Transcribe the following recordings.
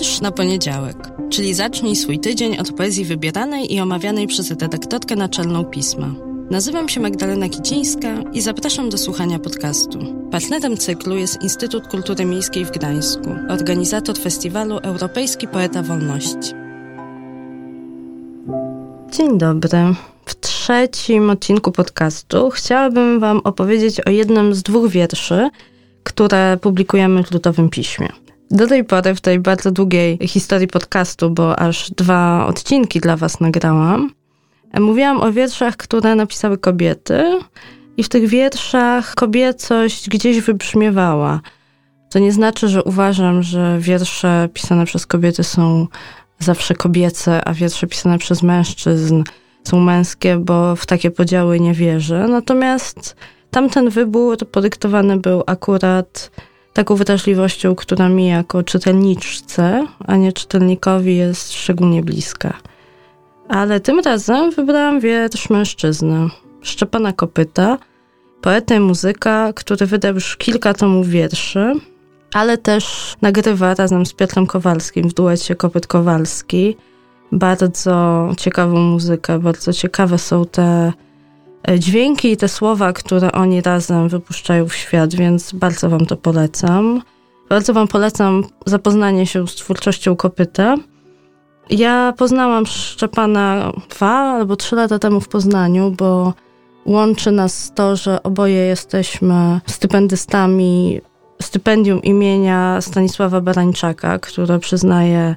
Wiersz na poniedziałek, czyli zacznij swój tydzień od poezji wybieranej i omawianej przez redaktorkę naczelną pisma. Nazywam się Magdalena Kicińska i zapraszam do słuchania podcastu. Partnerem cyklu jest Instytut Kultury Miejskiej w Gdańsku, organizator festiwalu Europejski Poeta Wolności. Dzień dobry. W trzecim odcinku podcastu chciałabym Wam opowiedzieć o jednym z dwóch wierszy, które publikujemy w Ludowym Piśmie. Do tej pory w tej bardzo długiej historii podcastu, bo aż dwa odcinki dla Was nagrałam, mówiłam o wierszach, które napisały kobiety, i w tych wierszach kobiecość gdzieś wybrzmiewała. To nie znaczy, że uważam, że wiersze pisane przez kobiety są zawsze kobiece, a wiersze pisane przez mężczyzn są męskie, bo w takie podziały nie wierzę. Natomiast tamten wybór podyktowany był akurat taką wrażliwością, która mi jako czytelniczce, a nie czytelnikowi jest szczególnie bliska. Ale tym razem wybrałam wiersz mężczyzny, Szczepana Kopyta, poeta i muzyka, który wydał już kilka tomów wierszy, ale też nagrywa razem z Piotrem Kowalskim w duecie Kopyt Kowalski bardzo ciekawą muzykę, bardzo ciekawe są te dźwięki i te słowa, które oni razem wypuszczają w świat, więc bardzo Wam to polecam. Bardzo Wam polecam zapoznanie się z twórczością Kopyta. Ja poznałam Szczepana dwa albo trzy lata temu w Poznaniu, bo łączy nas to, że oboje jesteśmy stypendystami stypendium imienia Stanisława Barańczaka, które przyznaje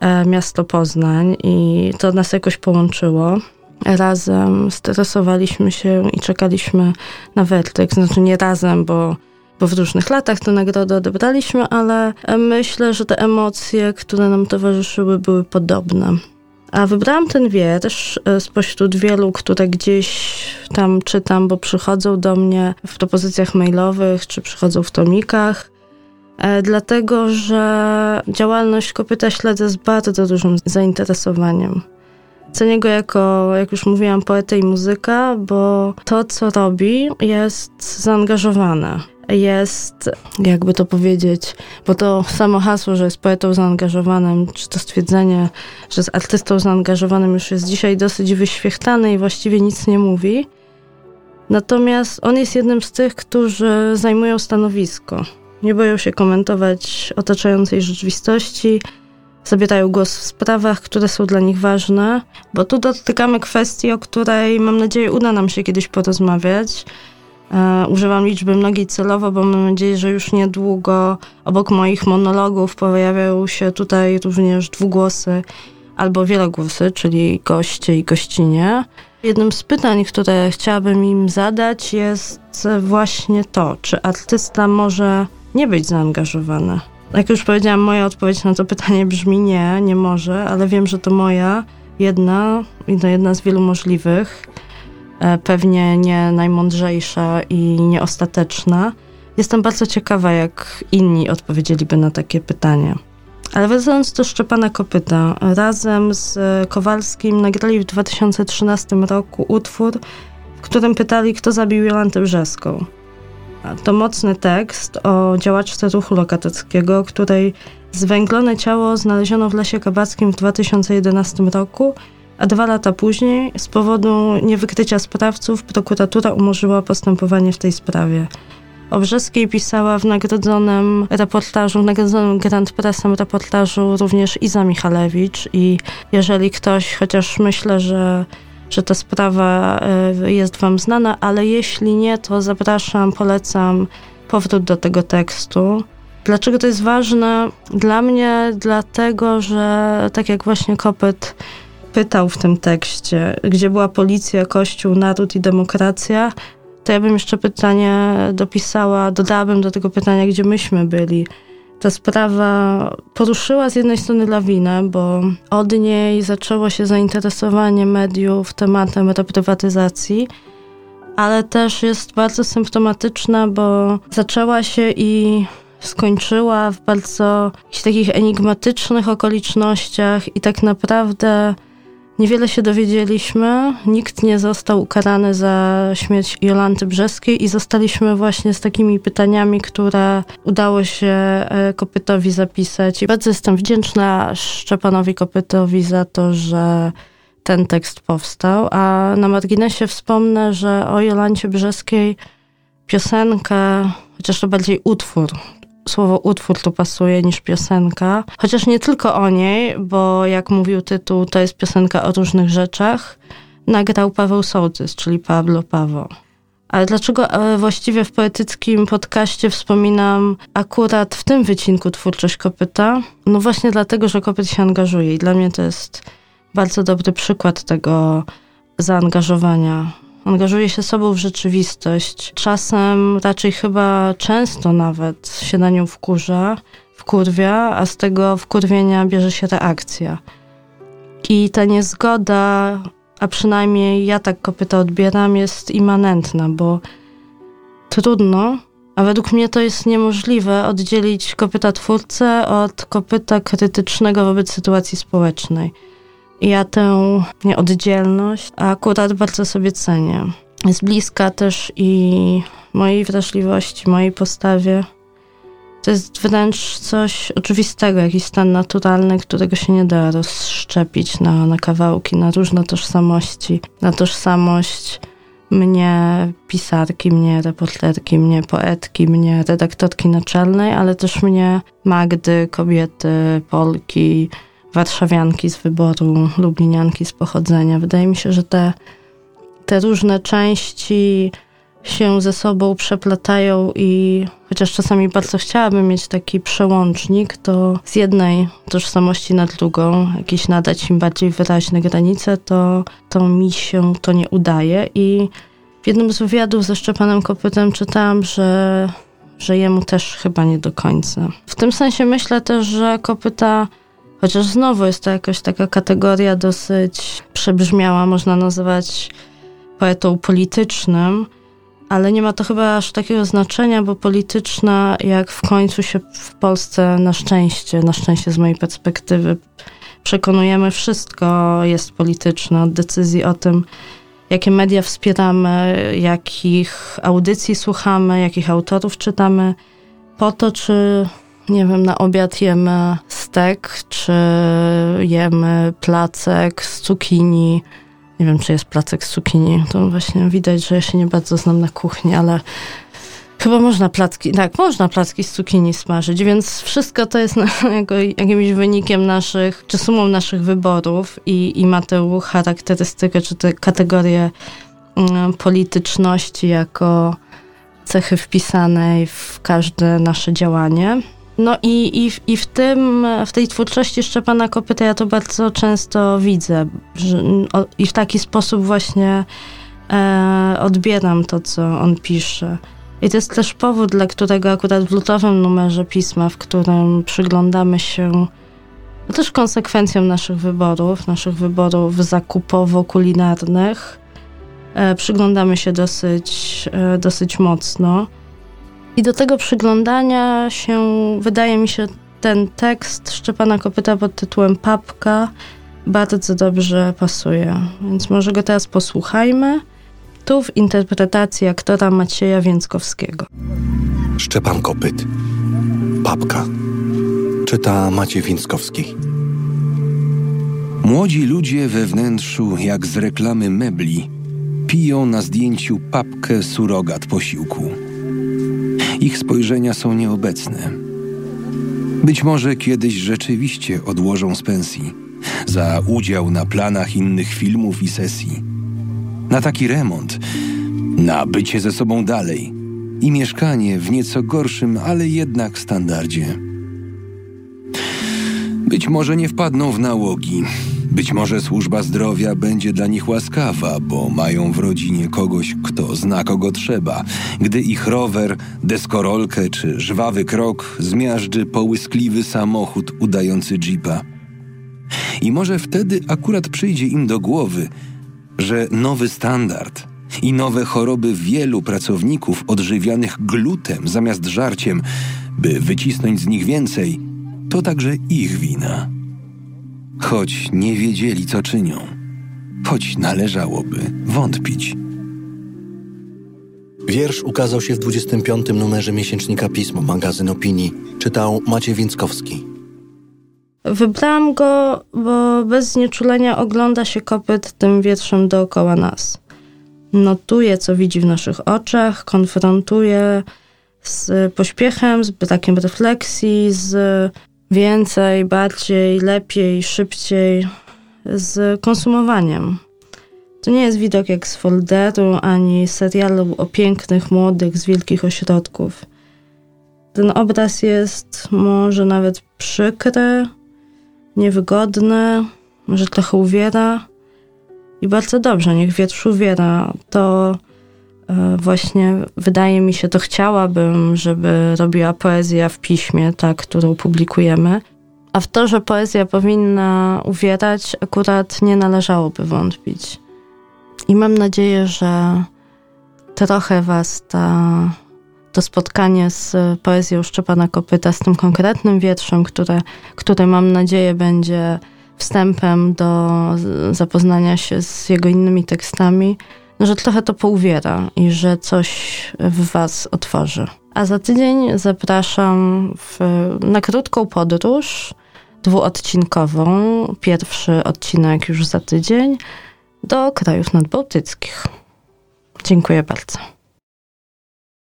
e, miasto Poznań i to nas jakoś połączyło. Razem stresowaliśmy się i czekaliśmy na werdykt. Znaczy nie razem, bo, bo w różnych latach tę nagrodę odebraliśmy, ale myślę, że te emocje, które nam towarzyszyły, były podobne. A wybrałam ten wiersz e, spośród wielu, które gdzieś tam czytam, bo przychodzą do mnie w propozycjach mailowych, czy przychodzą w tomikach, e, dlatego że działalność kopyta śledzę z bardzo dużym zainteresowaniem. Cenię go jako, jak już mówiłam, poetę i muzyka, bo to, co robi, jest zaangażowane jest, jakby to powiedzieć, bo to samo hasło, że jest poetą zaangażowanym, czy to stwierdzenie, że jest artystą zaangażowanym już jest dzisiaj dosyć wyświechtane i właściwie nic nie mówi. Natomiast on jest jednym z tych, którzy zajmują stanowisko. Nie boją się komentować otaczającej rzeczywistości, zabierają głos w sprawach, które są dla nich ważne, bo tu dotykamy kwestii, o której mam nadzieję uda nam się kiedyś porozmawiać E, używam liczby mnogiej celowo, bo mam nadzieję, że już niedługo obok moich monologów pojawiają się tutaj również dwugłosy albo wielogłosy, czyli goście i gościnie. Jednym z pytań, które chciałabym im zadać jest właśnie to, czy artysta może nie być zaangażowany. Jak już powiedziałam, moja odpowiedź na to pytanie brzmi nie, nie może, ale wiem, że to moja jedna i to jedna z wielu możliwych. E, pewnie nie najmądrzejsza i nieostateczna. Jestem bardzo ciekawa, jak inni odpowiedzieliby na takie pytanie. Ale wracając do Szczepana Kopyta, razem z Kowalskim nagrali w 2013 roku utwór, w którym pytali, kto zabił Jolantę Brzeską. To mocny tekst o działaczce ruchu lokateckiego, której zwęglone ciało znaleziono w Lesie Kabackim w 2011 roku a dwa lata później z powodu niewykrycia sprawców prokuratura umorzyła postępowanie w tej sprawie. O pisała w nagrodzonym reportażu, w nagrodzonym Grand Pressem reportażu również Iza Michalewicz i jeżeli ktoś, chociaż myślę, że, że ta sprawa e, jest wam znana, ale jeśli nie, to zapraszam, polecam powrót do tego tekstu. Dlaczego to jest ważne? Dla mnie dlatego, że tak jak właśnie Kopyt pytał w tym tekście, gdzie była policja, kościół, naród i demokracja, to ja bym jeszcze pytanie dopisała, dodałabym do tego pytania, gdzie myśmy byli. Ta sprawa poruszyła z jednej strony lawinę, bo od niej zaczęło się zainteresowanie mediów tematem reprywatyzacji, ale też jest bardzo symptomatyczna, bo zaczęła się i skończyła w bardzo takich enigmatycznych okolicznościach i tak naprawdę Niewiele się dowiedzieliśmy, nikt nie został ukarany za śmierć Jolanty Brzeskiej i zostaliśmy właśnie z takimi pytaniami, które udało się e, Kopytowi zapisać. I bardzo jestem wdzięczna Szczepanowi Kopytowi za to, że ten tekst powstał. A na marginesie wspomnę, że o Jolancie Brzeskiej piosenkę, chociaż to bardziej utwór, słowo utwór tu pasuje niż piosenka. Chociaż nie tylko o niej, bo jak mówił tytuł, to jest piosenka o różnych rzeczach. Nagrał Paweł Sołtys, czyli Pablo Paweł. Ale dlaczego e, właściwie w poetyckim podcaście wspominam akurat w tym wycinku twórczość kopyta? No właśnie dlatego, że kopyt się angażuje i dla mnie to jest bardzo dobry przykład tego zaangażowania angażuje się sobą w rzeczywistość. Czasem, raczej chyba często nawet się na nią wkurza, wkurwia, a z tego wkurwienia bierze się reakcja. I ta niezgoda, a przynajmniej ja tak kopyta odbieram, jest immanentna, bo trudno, a według mnie to jest niemożliwe oddzielić kopyta twórcę od kopyta krytycznego wobec sytuacji społecznej. Ja tę nieoddzielność akurat bardzo sobie cenię. Jest bliska też i mojej wrażliwości, mojej postawie. To jest wręcz coś oczywistego, jakiś stan naturalny, którego się nie da rozszczepić na, na kawałki, na różne tożsamości, na tożsamość mnie pisarki, mnie reporterki, mnie poetki, mnie redaktorki naczelnej, ale też mnie Magdy, kobiety, Polki, warszawianki z wyboru, lublinianki z pochodzenia. Wydaje mi się, że te, te różne części się ze sobą przeplatają i chociaż czasami bardzo chciałabym mieć taki przełącznik, to z jednej tożsamości na drugą, jakieś nadać im bardziej wyraźne granice, to, to mi się to nie udaje. I w jednym z wywiadów ze Szczepanem Kopytem czytałam, że, że jemu też chyba nie do końca. W tym sensie myślę też, że Kopyta Chociaż znowu jest to jakaś taka kategoria dosyć przebrzmiała, można nazywać poetą politycznym, ale nie ma to chyba aż takiego znaczenia, bo polityczna, jak w końcu się w Polsce na szczęście, na szczęście z mojej perspektywy, przekonujemy, wszystko jest polityczne. Od decyzji o tym, jakie media wspieramy, jakich audycji słuchamy, jakich autorów czytamy, po to, czy nie wiem, na obiad jemy czy jemy placek z cukinii. Nie wiem, czy jest placek z cukinii. To właśnie widać, że ja się nie bardzo znam na kuchni, ale chyba można placki, tak, można placki z cukinii smażyć, więc wszystko to jest jakimś wynikiem naszych, czy sumą naszych wyborów i, i ma tę charakterystykę, czy te kategorie mm, polityczności jako cechy wpisanej w każde nasze działanie. No i, i, i w tym, w tej twórczości Szczepana Kopyta ja to bardzo często widzę że, o, i w taki sposób właśnie e, odbieram to, co on pisze. I to jest też powód, dla którego akurat w lutowym numerze pisma, w którym przyglądamy się no też konsekwencjom naszych wyborów, naszych wyborów zakupowo-kulinarnych, e, przyglądamy się dosyć, e, dosyć mocno. I do tego przyglądania się, wydaje mi się, ten tekst Szczepana Kopyta pod tytułem Papka bardzo dobrze pasuje. Więc może go teraz posłuchajmy. Tu w interpretacji aktora Macieja Więckowskiego. Szczepan Kopyt. Papka. Czyta Maciej Więckowski. Młodzi ludzie we wnętrzu, jak z reklamy mebli, piją na zdjęciu papkę surogat posiłku. Ich spojrzenia są nieobecne. Być może kiedyś rzeczywiście odłożą z pensji za udział na planach innych filmów i sesji. Na taki remont, na bycie ze sobą dalej i mieszkanie w nieco gorszym, ale jednak standardzie. Być może nie wpadną w nałogi, być może służba zdrowia będzie dla nich łaskawa, bo mają w rodzinie kogoś, kto zna kogo trzeba, gdy ich rower, deskorolkę czy żwawy krok zmiażdży połyskliwy samochód udający jeepa. I może wtedy akurat przyjdzie im do głowy, że nowy standard i nowe choroby wielu pracowników odżywianych glutem zamiast żarciem, by wycisnąć z nich więcej, to także ich wina choć nie wiedzieli, co czynią. choć należałoby wątpić. Wiersz ukazał się w 25. numerze miesięcznika Pismo, magazyn opinii. Czytał Maciej Więckowski. Wybrałam go, bo bez znieczulenia ogląda się kopyt tym wietrzem dookoła nas. Notuje, co widzi w naszych oczach, konfrontuje z pośpiechem, z brakiem refleksji, z więcej, bardziej, lepiej, szybciej, z konsumowaniem. To nie jest widok jak z folderu, ani serialu o pięknych, młodych z wielkich ośrodków. Ten obraz jest może nawet przykry, niewygodny, może trochę uwiera. I bardzo dobrze, niech wietrz uwiera. To właśnie wydaje mi się, to chciałabym, żeby robiła poezja w piśmie, ta, którą publikujemy. A w to, że poezja powinna uwierać, akurat nie należałoby wątpić. I mam nadzieję, że trochę Was ta, to spotkanie z poezją Szczepana Kopyta, z tym konkretnym wierszem, które, które mam nadzieję będzie wstępem do zapoznania się z jego innymi tekstami, że trochę to pouwiera i że coś w Was otworzy. A za tydzień zapraszam w, na krótką podróż dwuodcinkową. Pierwszy odcinek już za tydzień do krajów nadbałtyckich. Dziękuję bardzo.